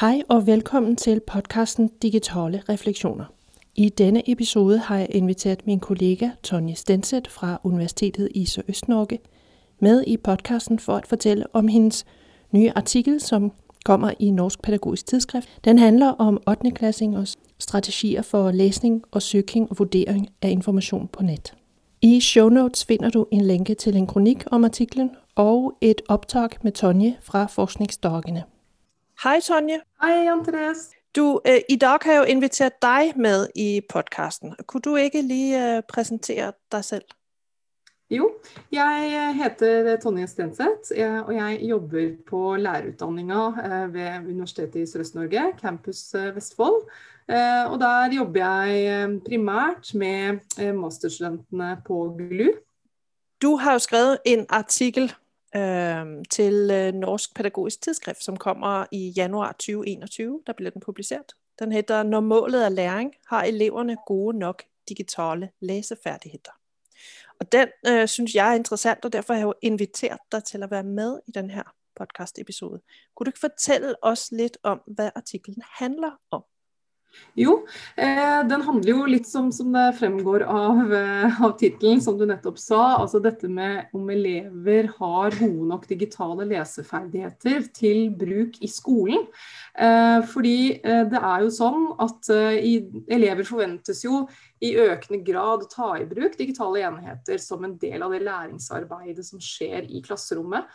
Hej og velkommen til podcasten Digitale Refleksioner. I denne episode har jeg inviteret min kollega Tonje Stenset fra Universitetet i Sørøst-Norge med i podcasten for at fortælle om hendes nye artikel, som kommer i Norsk Pædagogisk Tidsskrift. Den handler om 8. klassingers strategier for læsning og søgning og vurdering af information på net. I show notes finder du en linke til en kronik om artiklen og et optag med Tonje fra forskningsdagene. Hej Tonje. Hej Jan Therese. Du, øh, I dag har jeg jo inviteret dig med i podcasten. Kunne du ikke lige øh, præsentere dig selv? Jo, jeg heter Tonje Stenseth, og jeg jobber på lærerutdanninga øh, ved Universitetet i Sørøst-Norge, Campus øh, Vestfold. Øh, og der jobber jeg primært med masterstudentene på GLU. Du har jo skrevet en artikel til øh, Norsk Pædagogisk Tidsskrift, som kommer i januar 2021. Der blir den publisert. Den heter Når målet er læring, har eleverne gode nok digitale leseferdigheter'. Og den øh, synes jeg er interessant, og derfor har jeg jo invitert deg til å være med i denne her. Kunne du ikke fortelle oss litt om, hva artiklen handler om? Jo, eh, den handler jo litt som, som det fremgår av, eh, av tittelen, som du nettopp sa. Altså dette med om elever har gode nok digitale leseferdigheter til bruk i skolen. Eh, fordi eh, det er jo sånn at i, elever forventes jo i økende grad ta i bruk digitale enheter som en del av det læringsarbeidet som skjer i klasserommet.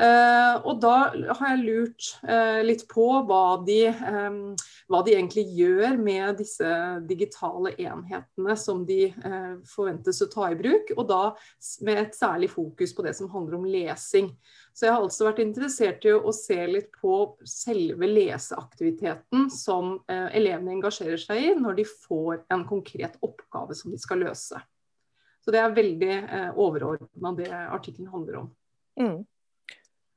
Uh, og da har jeg lurt uh, litt på hva de, um, hva de, egentlig gjør med disse digitale enhetene som de forventes å ta i bruk, og da med et særlig fokus på det som handler om lesing. Så jeg har altså vært interessert i å se litt på selve leseaktiviteten som elevene engasjerer seg i når de får en konkret oppgave som de skal løse. Så det er veldig overordna det artikkelen handler om. Mm.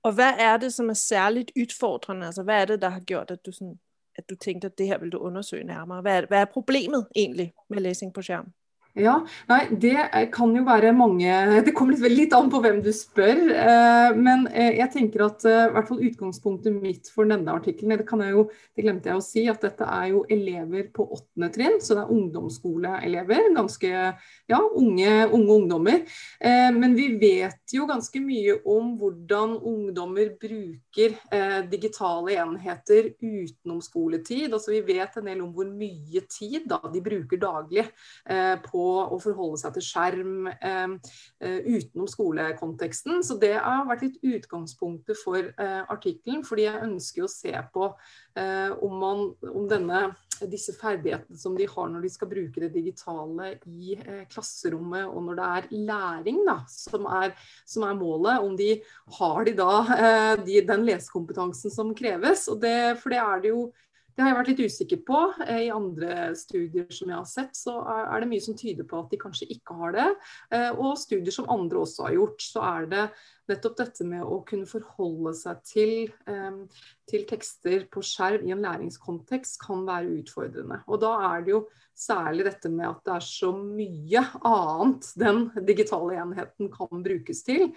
Og hva er det, som er særlig utfordrende? Altså, hva er det, der har gjort, at du, sådan, at du tenkte at det her vil du undersøge nærmere? Hva er, hva er problemet egentlig med læsning på skærm? Ja, nei, Det kan jo være mange Det kommer litt, litt an på hvem du spør. Eh, men eh, jeg tenker at eh, hvert fall utgangspunktet mitt for denne artikkelen det, det glemte jeg å si, at dette er jo elever på åttende trinn. Så det er ungdomsskoleelever. Ganske ja, unge, unge ungdommer. Men vi vet jo ganske mye om hvordan ungdommer bruker digitale enheter utenom skoletid. Altså Vi vet en del om hvor mye tid da, de bruker daglig på å forholde seg til skjerm eh, eh, utenom skolekonteksten. Så det har vært litt utgangspunktet for eh, artikkelen. Fordi jeg ønsker å se på om, man, om denne, disse ferdighetene som de har når de skal bruke det digitale i eh, klasserommet, og når det er læring da, som, er, som er målet, om de har de da eh, de, den lesekompetansen som kreves. Og det, for det er det jo det har jeg vært litt usikker på. Eh, I andre studier som jeg har sett, så er det mye som tyder på at de kanskje ikke har det. Eh, og studier som andre også har gjort, så er det nettopp dette med å kunne forholde seg til, eh, til tekster på skjerm i en læringskontekst kan være utfordrende. Og da er det jo særlig dette med at det er så mye annet den digitale enheten kan brukes til,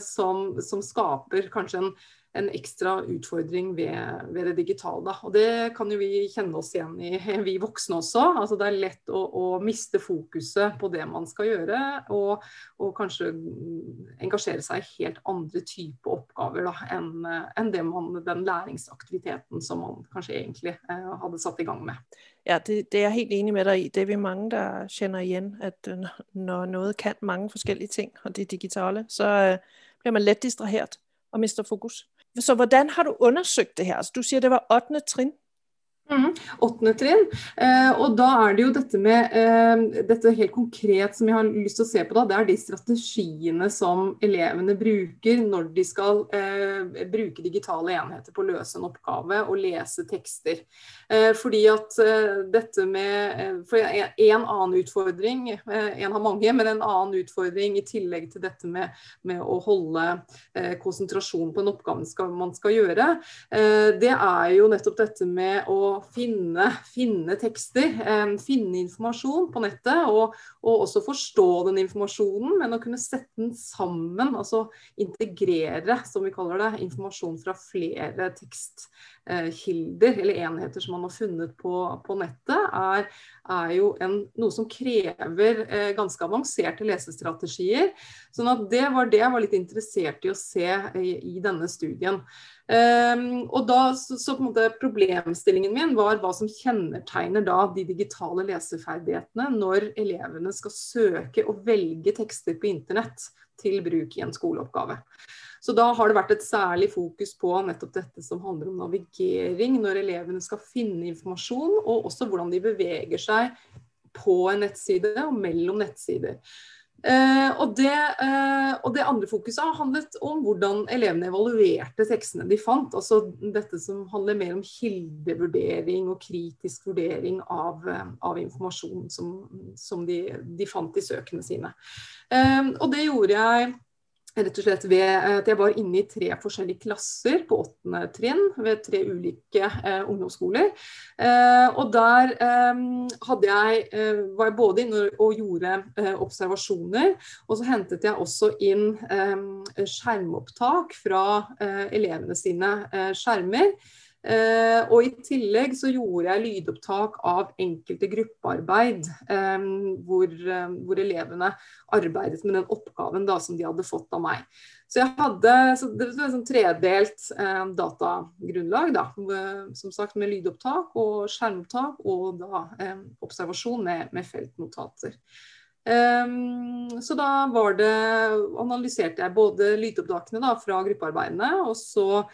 som, som skaper kanskje en en ekstra utfordring ved, ved, det digitale. Og det kan jo vi kjenne oss igjen i, vi voksne også. Altså det er lett å, å miste fokuset på det man skal gjøre, og, og, kanskje engasjere seg i helt andre typer oppgaver da, enn, enn man, den læringsaktiviteten som man kanskje egentlig eh, hadde satt i gang med. Ja, det, det, er jeg helt enig med deg i. Det er vi mange der kjenner igjen. At øh, når noe kan mange forskjellige ting, og det digitale, så øh, blir man lett distrahert og mister fokus. Så hvordan har du undersøkt det her? Altså, du sier det var 8. trinn. Mm, åttende trinn. Eh, og da er det jo dette med eh, dette helt konkret som jeg har lyst til å se på, da, det er de strategiene som elevene bruker når de skal eh, bruke digitale enheter på å løse en oppgave og lese tekster. Eh, fordi at eh, dette med eh, For en annen utfordring, en har mange, men en annen utfordring i tillegg til dette med, med å holde konsentrasjon på en oppgave skal, man skal gjøre, det er jo nettopp dette med å finne, finne tekster, eh, finne informasjon på nettet. Og, og, også forstå den informasjonen, men å kunne sette den sammen. Altså integrere, som vi kaller det, informasjon fra flere tekst, kilder, eller enheter som man har funnet på, på nettet, er, er jo en, noe som krever eh, ganske avanserte lesestrategier. sånn at det var det jeg var litt interessert i å se i, i denne studien. Um, og da, så, så, Problemstillingen min var hva som kjennetegner da de digitale leseferdighetene når elevene skal søke og velge tekster på internett til bruk i en skoleoppgave. Så da har det vært et særlig fokus på nettopp dette som handler om navigering når elevene skal finne informasjon, og også hvordan de beveger seg på en nettside og mellom nettsider. Eh, og, det, eh, og, det, andre fokuset har handlet om hvordan elevene evaluerte tekstene de fant. Altså dette som handler mer om kildevurdering og kritisk vurdering av, eh, av informasjon som, som de, de, fant i søkene sine. Eh, og det gjorde jeg rett og slett ved at jeg var inne i tre forskjellige klasser på åttende trinn ved tre ulike eh, ungdomsskoler. Eh, og der eh, jeg, eh, var jeg både inne og gjorde eh, observasjoner, og så hentet jeg også inn eh, skjermopptak fra elevene sine skjermer. Uh, og I tillegg så gjorde jeg lydopptak av enkelte gruppearbeid um, hvor, um, hvor, elevene arbeidet med den oppgaven da, som de hadde fått av meg. Så jeg hadde så det var sånn tredelt um, datagrunnlag, da, som sagt med lydopptak og skjermopptak og da observasjon med, med feltnotater. Um, så da det, analyserte jeg både lydopptakene da, fra gruppearbeidene, og så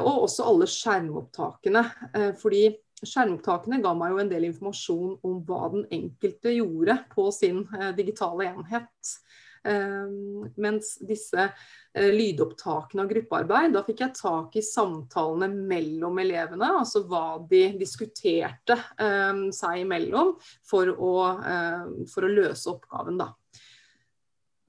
og også alle skjermopptakene. Eh, fordi skjermopptakene ga meg jo en del informasjon om hva den enkelte gjorde på sin eh, digitale enhet. mens disse lydopptakene av gruppearbeid, da fikk jeg tak i samtalene mellom elevene. Altså hva de diskuterte seg imellom for å, for å løse oppgaven, da.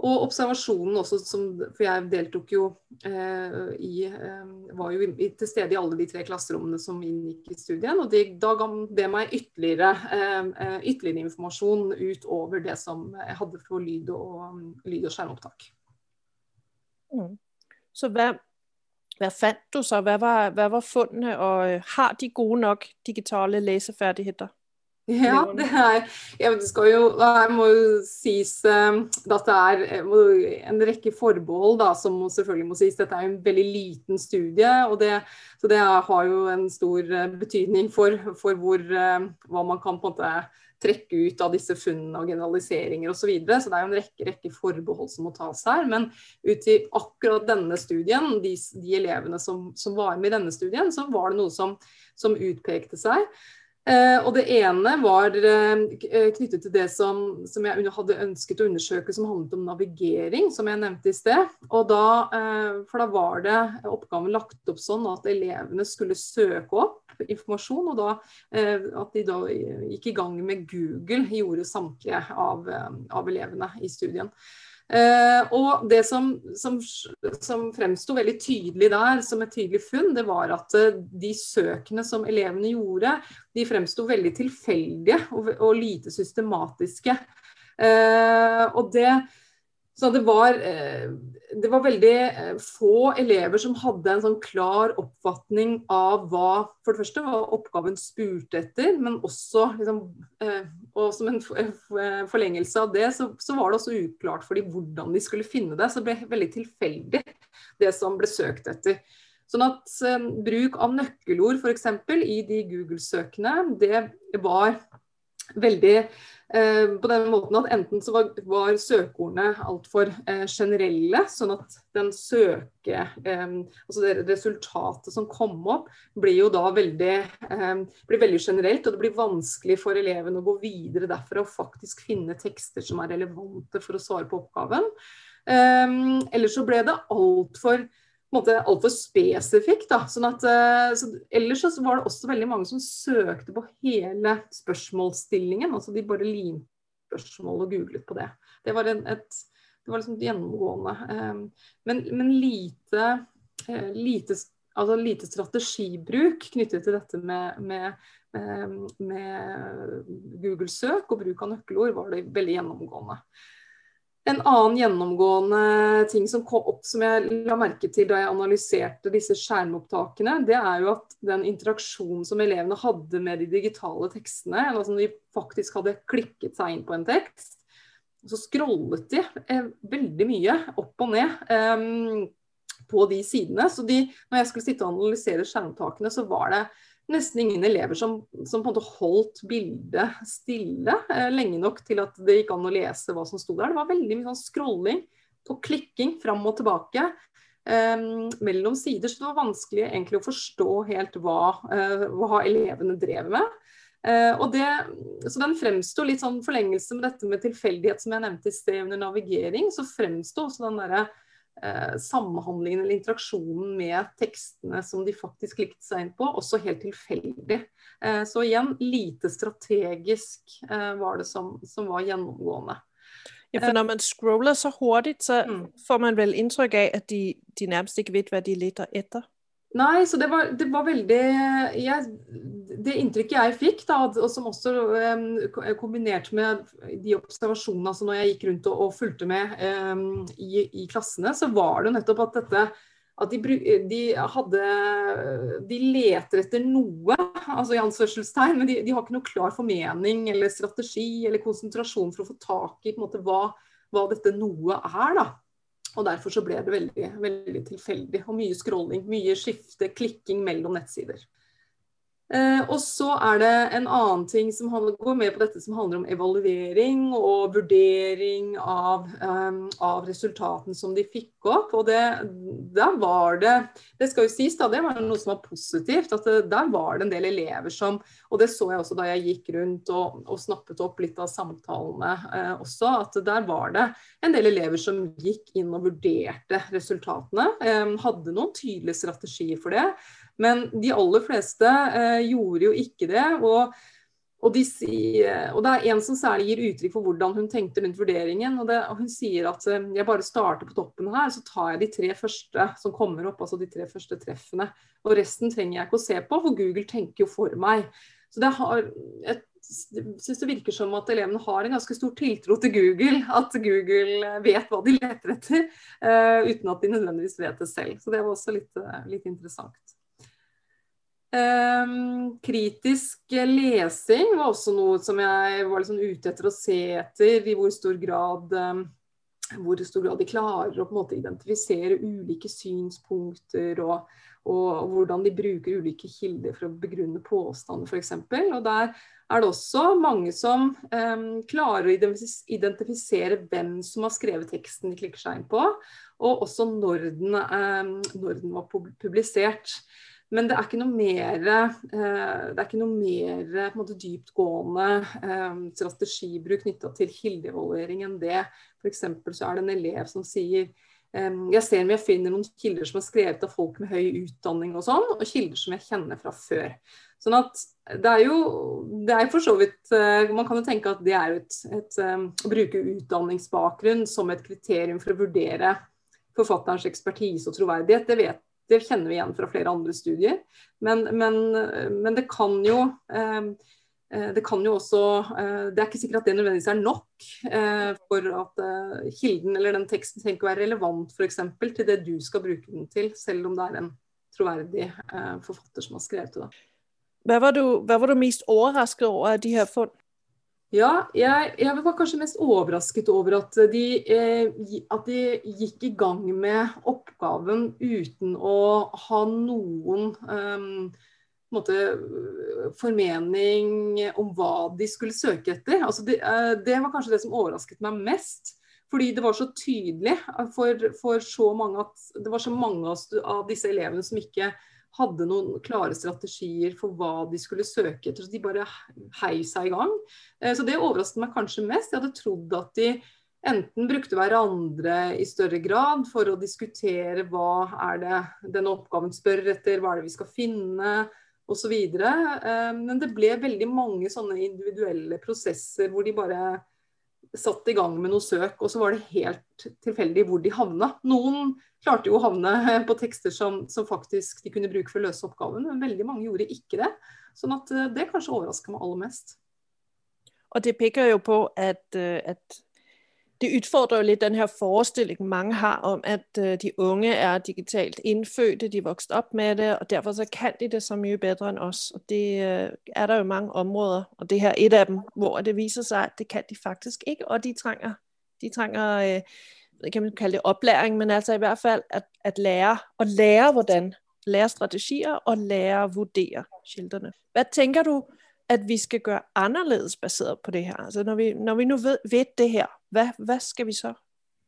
Og observasjonen også, som, for jeg deltok jo eh, i eh, Var jo i, til stede i alle de tre klasserommene som inngikk i studien. Og de, da ga det meg ytterligere, eh, eh, ytterligere informasjon utover det som jeg hadde for lyd og, lyd og skjermopptak. Mm. Så hva, hva fant du så? Hva var, hva var funnene, og har de gode nok digitale leseferdigheter? Ja, det er ja, det skal jo, må jo sies um, at det er eh, en rekke forbehold da, som selvfølgelig må sies. Dette er en veldig liten studie, og det, så det har jo en stor eh, betydning for, for hvor, hva man kan på en måte trekke ut av disse funnene og generaliseringer osv. Så, videre. så det er jo en rekke, rekke forbehold som må tas her. Men ut i akkurat denne studien, de, de elevene som, som, var med i denne studien, så var det noe som, som utpekte seg. Eh, og Det ene var eh, knyttet til det som, som, jeg hadde ønsket å undersøke, som handlet om navigering, som jeg nevnte i sted. Og da, eh, for da var det oppgaven lagt opp sånn at elevene skulle søke opp informasjon. Og da, at de da gikk i gang med Google, gjorde samtlige av, av elevene i studien. Uh, og det som, som, som fremsto veldig tydelig der, som et tydelig funn, det var at uh, de søkene som elevene gjorde, de fremsto veldig tilfeldige og, og lite systematiske. Eh, og det så det var, eh, det var, veldig eh, få elever som hadde en sånn klar oppfatning av hva for det første hva oppgaven spurte etter, men også liksom, eh, og som en forlengelse av det, så, så, var det også uklart for dem hvordan de skulle finne det. Så det ble veldig tilfeldig, det som ble søkt etter. Sånn at bruk av nøkkelord f.eks. i de Google-søkene, det var veldig eh, på den måten at enten så var, var søkeordene altfor eh, generelle, sånn at den søke eh, Altså det resultatet som kom opp, blir jo da veldig, eh, blir veldig generelt, og det blir vanskelig for eleven å gå videre derfra og faktisk finne tekster som er relevante for å svare på oppgaven. Eh, eller så ble det altfor altfor spesifikt. Da. Sånn at, eh, så, ellers så var det også veldig mange som søkte på hele spørsmålsstillingen. altså De bare limte spørsmål og googlet på det. Det var, en, et, det var liksom gjennomgående. Um, men, men lite, uh, lite, altså lite, strategibruk knyttet til dette med, med, med Google-søk og bruk av nøkkelord var det veldig gjennomgående. En annen gjennomgående ting som kom opp som jeg la merke til da jeg analyserte disse skjermopptakene, det er jo at den interaksjonen som elevene hadde med de digitale tekstene, eller som de faktisk hadde klikket seg inn på en tekst, så scrollet de eh, veldig mye opp og ned um, på de sidene. Så de, når jeg skulle sitte og analysere skjermtakene, så var det nesten ingen elever som, som, på en måte holdt bildet stille eh, lenge nok til at det gikk an å lese hva som sto der. Det var veldig mye sånn scrolling og klikking fram og tilbake eh, mellom sider. Så det var vanskelig egentlig å forstå helt hva, eh, hva elevene drev med. Eh, det, så Den fremsto litt sånn forlengelse med dette med tilfeldighet som jeg nevnte i sted under navigering. Så fremsto også den derre eh, samhandlingen eller interaksjonen med tekstene som de faktisk likte seg inn på, også helt tilfeldig. Eh, så igjen, lite strategisk eh, var det som, som, var gjennomgående. Ja, for når man scroller så hurtig, så mm. får man vel inntrykk av at de, de nærmest ikke vet hva de leter etter? Nei, så det var, det var veldig jeg, Det inntrykket jeg fikk, da, og som også um, kombinert med de observasjonene altså når jeg gikk rundt og, og fulgte med um, i, i, klassene, så var det nettopp at dette at de, de, hadde De leter etter noe, altså i anførselstegn, men de, de, har ikke noe klar formening eller strategi eller konsentrasjon for å få tak i på en måte, hva, hva dette noe er. da. Og derfor så ble det veldig, veldig tilfeldig. Og mye scrolling, mye skifte, klikking mellom nettsider. Eh, og så er det en annen ting som går med på dette som handler om evaluering og vurdering av, um, av resultatene som de fikk opp. Og det, der var det Det skal jo sies, da, det var noe som var positivt. at det, Der var det en del elever som Og det så jeg også da jeg gikk rundt og, og snappet opp litt av samtalene eh, også. At der var det en del elever som gikk inn og vurderte resultatene. Eh, hadde noen tydelige strategier for det. Men de aller fleste eh, gjorde jo ikke det. og og, de, og, det er en som særlig gir uttrykk for hvordan hun tenkte rundt vurderingen. og, det, og Hun sier at eh, jeg bare starter på toppen her, så tar jeg de tre første som kommer opp. Altså de tre første treffene. Og resten trenger jeg ikke å se på, for Google tenker jo for meg. Så det har et, syns det virker som at elevene har en ganske stor tiltro til Google. At Google vet hva de leter etter, uh, uten at de nødvendigvis vet det selv. Så det var også litt, litt interessant. Um, kritisk lesing var også noe som jeg var liksom ute etter å se etter. I hvor stor grad um, hvor stor grad de klarer å på en måte identifisere ulike synspunkter, og, og hvordan de bruker ulike kilder for å begrunne påstander, f.eks. Og der er det også mange som um, klarer å identifisere hvem som har skrevet teksten de klikker seg inn på, og også når den, når den var publisert. Men det er ikke noe mer, eh, det er ikke noe mer måte, dyptgående eh, strategibruk knytta til kildeevaluering enn det. F.eks. så er det en elev som sier eh, jeg ser om jeg finner noen kilder som er skrevet av folk med høy utdanning og sånn, og kilder som jeg kjenner fra før. Sånn at det er jo det er for så vidt Man kan jo tenke at det er et, et, å bruke utdanningsbakgrunn som et kriterium for å vurdere forfatterens ekspertise og troverdighet. Det vet det kjenner vi igjen fra flere andre studier. Men, men, men det kan jo eh, eh, det kan jo også eh, Det er ikke sikkert at det nødvendigvis er nok for at kilden eller den teksten trenger å være relevant for eksempel, til det du skal bruke den til, selv om det er en troverdig forfatter som har skrevet det. Hva var du, hva var du mest overrasket over de her funn? Ja, jeg, jeg, var kanskje mest overrasket over at de, eh, at de, gikk i gang med oppgaven uten å ha noen eh, måte, formening om hva de skulle søke etter. Altså det, eh, det, var kanskje det som overrasket meg mest. Fordi det var så tydelig for, for så mange at det var så mange av disse elevene som ikke hadde noen klare strategier for hva de skulle søke etter. Så de bare heiv seg i gang. Eh, så det overrasket meg kanskje mest. Jeg hadde trodd at de enten brukte hverandre i større grad for å diskutere hva er det denne oppgaven spør etter, hva er det vi skal finne osv. Eh, men det ble veldig mange sånne individuelle prosesser hvor de bare satt i gang med noe søk, og så var det helt tilfeldig hvor de havna. Noen klarte jo å havne på tekster som, som, faktisk de kunne bruke for å løse oppgaven, men veldig mange gjorde ikke det. Sånn at eh, det kanskje overraska meg aller mest. Og det peker jo på at, eh, at det utfordrer jo litt den her forestillingen mange har om, at øh, de unge er digitalt innfødte, de er vokst opp med det, og derfor så kan de det så mye bedre end oss. Og det øh, er der jo mange områder, og det her er et av dem, hvor det viser seg at det kan de faktisk ikke, og de trenger, de trænger øh, kan man kalle det opplæring, men altså i hvert fall at, at lære, og lære hvordan, lære strategier og lære at vurdere kildene. Hva tænker du, at vi skal gøre anderledes baseret på det her? Altså når vi, når vi nu ved, ved det her, hvad, hvad skal vi så?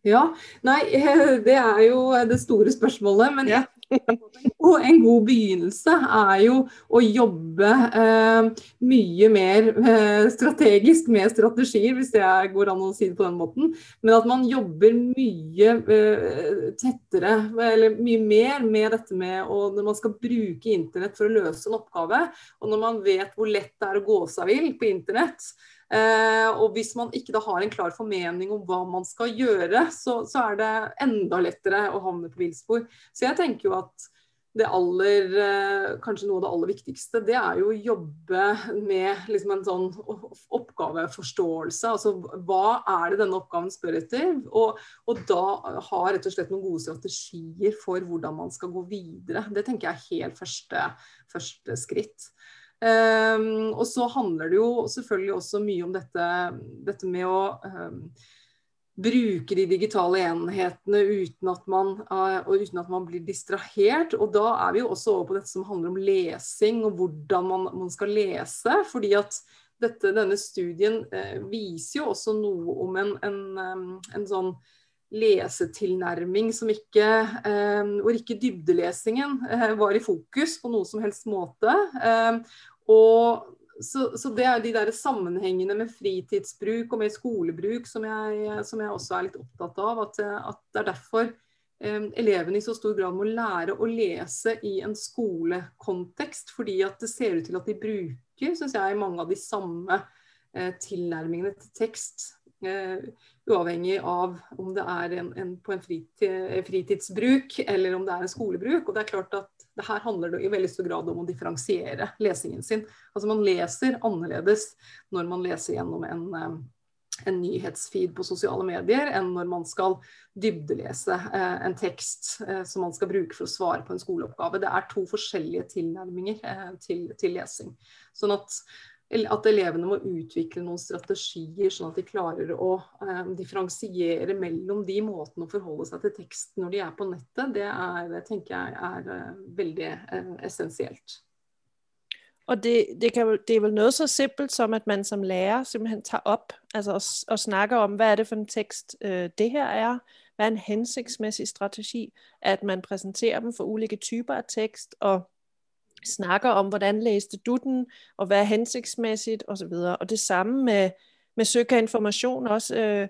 Ja, nei, det er jo det store spørsmålet. Men ja. Og en god begynnelse er jo å jobbe eh, mye mer eh, strategisk med strategier, hvis det går an å si det på den måten. Men at man jobber mye eh, tettere, eller mye mer med dette med å, når man skal bruke internett for å løse en oppgave, og når man vet hvor lett det er å gå seg vill på internett, og hvis man ikke da har en klar formening om hva man skal gjøre, så, så er det enda lettere å havne på villspor. Så jeg tenker jo at det aller, eh, kanskje noe av det aller viktigste, det er jo å jobbe med liksom en sånn oppgaveforståelse. Altså hva er det denne oppgaven spør etter? Og, og, da ha rett og slett noen gode strategier for hvordan man skal gå videre. Det tenker jeg er helt første, første skritt. Um, og så handler det jo selvfølgelig også mye om dette, dette med å um, bruke de digitale enhetene uten at, man, uh, uten at, man, blir distrahert. Og da er vi jo også over på dette som handler om lesing og hvordan man, man skal lese. fordi at dette, denne studien uh, viser jo også noe om en, en, um, en sånn lesetilnærming som ikke, hvor ikke dybdelesingen eh, var i fokus på noe som helst måte. Og så, så, det er de der sammenhengene med fritidsbruk og med skolebruk som jeg, som jeg også er litt opptatt av. At, at det er derfor eh, elevene i så stor grad må lære å lese i en skolekontekst. Fordi at det ser ut til at de bruker synes jeg, mange av de samme eh, tilnærmingene til tekst. Eh, uavhengig av om det er en, en, på en fritid, fritidsbruk eller om det er en skolebruk. Og det er klart at det her handler det i veldig stor grad om å differensiere lesingen sin. Altså Man leser annerledes når man leser gjennom en, eh, en nyhetsfeed på sosiale medier, enn når man skal dybdelese eh, en tekst eh, som man skal bruke for å svare på en skoleoppgave. Det er to forskjellige tilnærminger til, til, lesing. Sånn at at elevene må utvikle noen strategier, sånn at de klarer å eh, differensiere mellom de måtene å forholde seg til tekst når de er på nettet, det, er, tenker jeg er uh, veldig eh, essensielt. Og det, det, kan, det, er vel noe så simpelt som at man som lærer simpelthen tar opp altså, og, og, snakker om hva er det for en tekst øh, det her er. Hva er en hensiktsmessig strategi? At man presenterer dem for ulike typer av tekst. og snakker om, hvordan læste du den, og hvad er hensigtsmæssigt osv. Og det samme med, med søg af information også. Øh,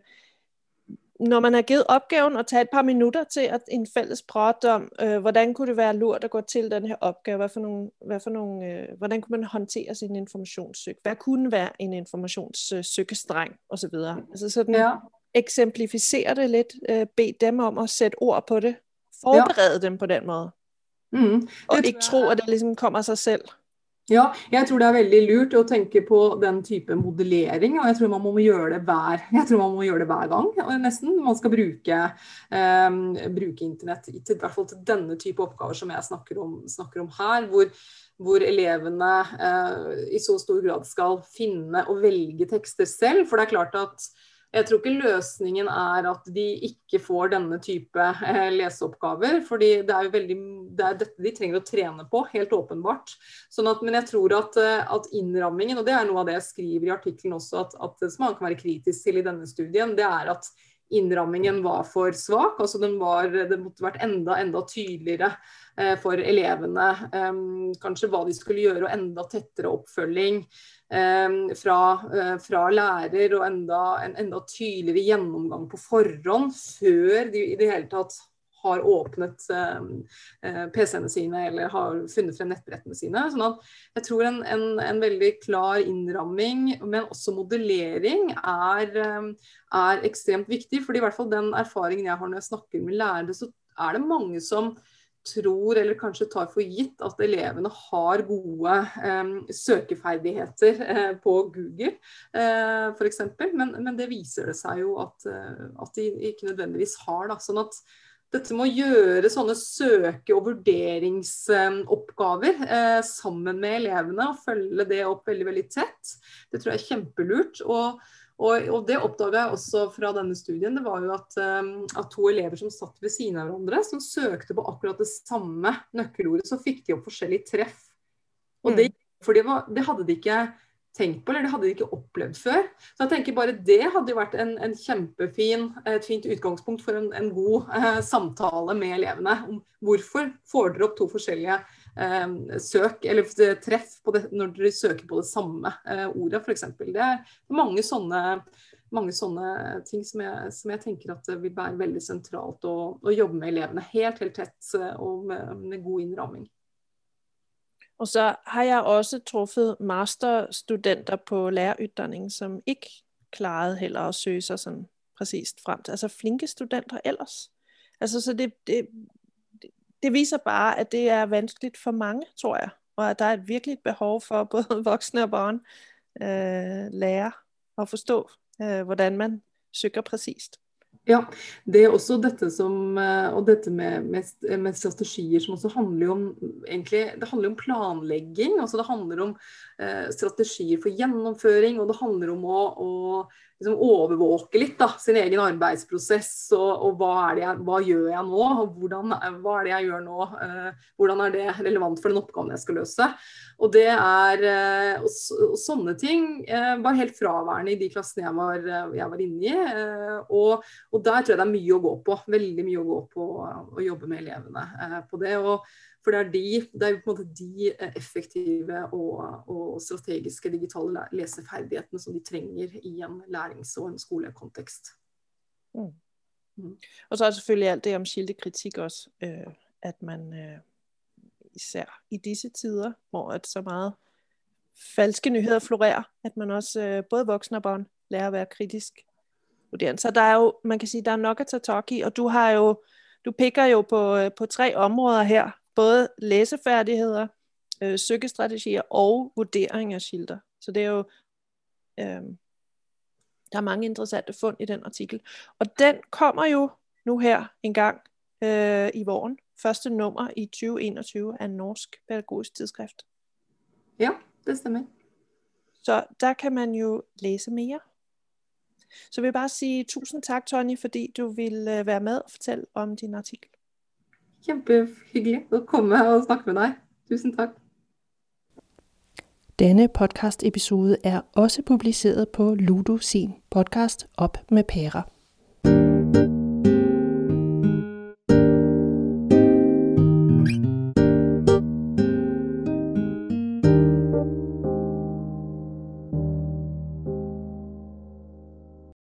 når man har givet opgaven og tage et par minutter til at en fælles prate om, øh, hvordan kunne det være lurt at gå til den her opgave, hvad for nogle, hvad for nogle, øh, hvordan kunne man håndtere sin informationssøg, hvad kunne være en informationssøgestreng osv. Altså sådan ja. eksemplificere det lidt, øh, bed dem om at sætte ord på det, forberede ja. dem på den måde. Mm. Og ikke tro at det liksom kommer av seg selv. Ja, jeg tror det er veldig lurt å tenke på den type modellering. Og jeg tror man må gjøre det hver, jeg tror man må gjøre det hver gang, nesten. Man skal bruke, um, bruke internett i hvert fall til denne type oppgaver som jeg snakker om, snakker om her. Hvor, hvor elevene eh, i så stor grad skal finne og velge tekster selv. For det er klart at jeg tror ikke løsningen er at de ikke får denne type eh, leseoppgaver. fordi det er jo veldig, det er dette de trenger å trene på, helt åpenbart. Sånn at, men jeg tror at, eh, at, innrammingen, og det er noe av det jeg skriver i artikkelen også, at, at som man kan være kritisk til i denne studien, det er at innrammingen var for svak. altså den var, Det måtte vært enda, enda tydeligere eh, for elevene. Eh, kanskje hva de skulle gjøre, og enda tettere oppfølging. Ehm, fra, eh, fra, lærer og enda, en enda tydeligere gjennomgang på forhånd før de i det hele tatt har åpnet ehm, eh, PC-ene sine eller har funnet frem nettbrettene sine. sånn at jeg tror en, en, en, veldig klar innramming, men også modellering, er, ehm, er, ekstremt viktig. fordi i hvert fall den erfaringen jeg har når jeg snakker med lærere, så er det mange som tror, eller kanskje tar for gitt, at elevene har gode eh, søkeferdigheter eh, på Google eh, f.eks. Men, men det viser det seg jo at, eh, at de ikke nødvendigvis har. Da. Sånn at dette med å gjøre sånne søke- og vurderingsoppgaver eh, sammen med elevene og følge det opp veldig veldig tett, det tror jeg er kjempelurt. Og, og, og det oppdaga jeg også fra denne studien. Det var jo at, um, at, to elever som satt ved siden av hverandre, som søkte på akkurat det samme nøkkelordet, så fikk de opp forskjellige treff. Og det, mm. for det, var, det hadde de ikke tenkt på, eller det hadde de ikke opplevd før. Så jeg tenker bare det hadde jo vært en, en kjempefin, et fint utgangspunkt for en, en god eh, samtale med elevene. om Hvorfor får dere opp to forskjellige eh, søk, eller treff det, når dere søker på det samme eh, ordet, f.eks. Det er mange sånne, mange sånne ting som jeg, som jeg, tenker at vil være veldig sentralt å, å jobbe med elevene helt, helt tett eh, og med, med god innramming. Og så har jeg også truffet masterstudenter på lærerutdanning, som ikke klarede heller at søge sig sådan præcist frem til. Altså flinke studenter ellers. Altså så det, det, det viser bare, at det er vanskeligt for mange, tror jeg. Og at der er et virkelig behov for både voksne og barn øh, lære at forstå, øh, hvordan man søger præcist. Ja, det er også dette som eh, Og dette med, med, med, strategier som også handler om egentlig, Det handler om planlegging. altså Det handler om eh, strategier for gjennomføring, og det handler om å, å liksom overvåke litt da, sin egen arbeidsprosess. Og, og hva, jeg, hva, gjør jeg nå? og hvordan, Hva er det jeg gjør nå? Eh, hvordan er det relevant for den oppgaven jeg skal løse? Og det er, eh, og, sånne ting eh, var helt fraværende i de klassene jeg var, jeg var inne i. Og, og, der tror jeg det er mye å gå på. Veldig mye å gå på å jobbe med elevene på det. og for det er, de, det er på en måte de eh, effektive og, og, strategiske digitale leseferdighetene som de trenger i en lærings- og en skolekontekst. Mm. Mm. Og så er det selvfølgelig alt det om kildekritikk også. Øh, at man øh, især i disse tider, hvor at så meget falske nyheder florerer, at man også øh, både voksne og barn lærer å være kritisk vurderende. Så der er jo, man kan sige, der er nok at ta tak i, og du har jo, du pikker jo på, på tre områder her, både læsefærdigheder, øh, søgestrategier og vurdering af skilter. Så det er jo, øh, der er mange interessante fund i den artikel. Og den kommer jo nu her en gang øh, i våren. Første nummer i 2021 af Norsk Pædagogisk Tidsskrift. Ja, det stemmer. Så der kan man jo læse mere. Så jeg vil bare sige tusind tak, Tony, fordi du ville øh, være med og fortælle om din artikel. Kjempehyggelig å komme og snakke med deg. Tusen takk. Denne podcast-episode er også publiceret på Ludo sin podcast Op med pærer.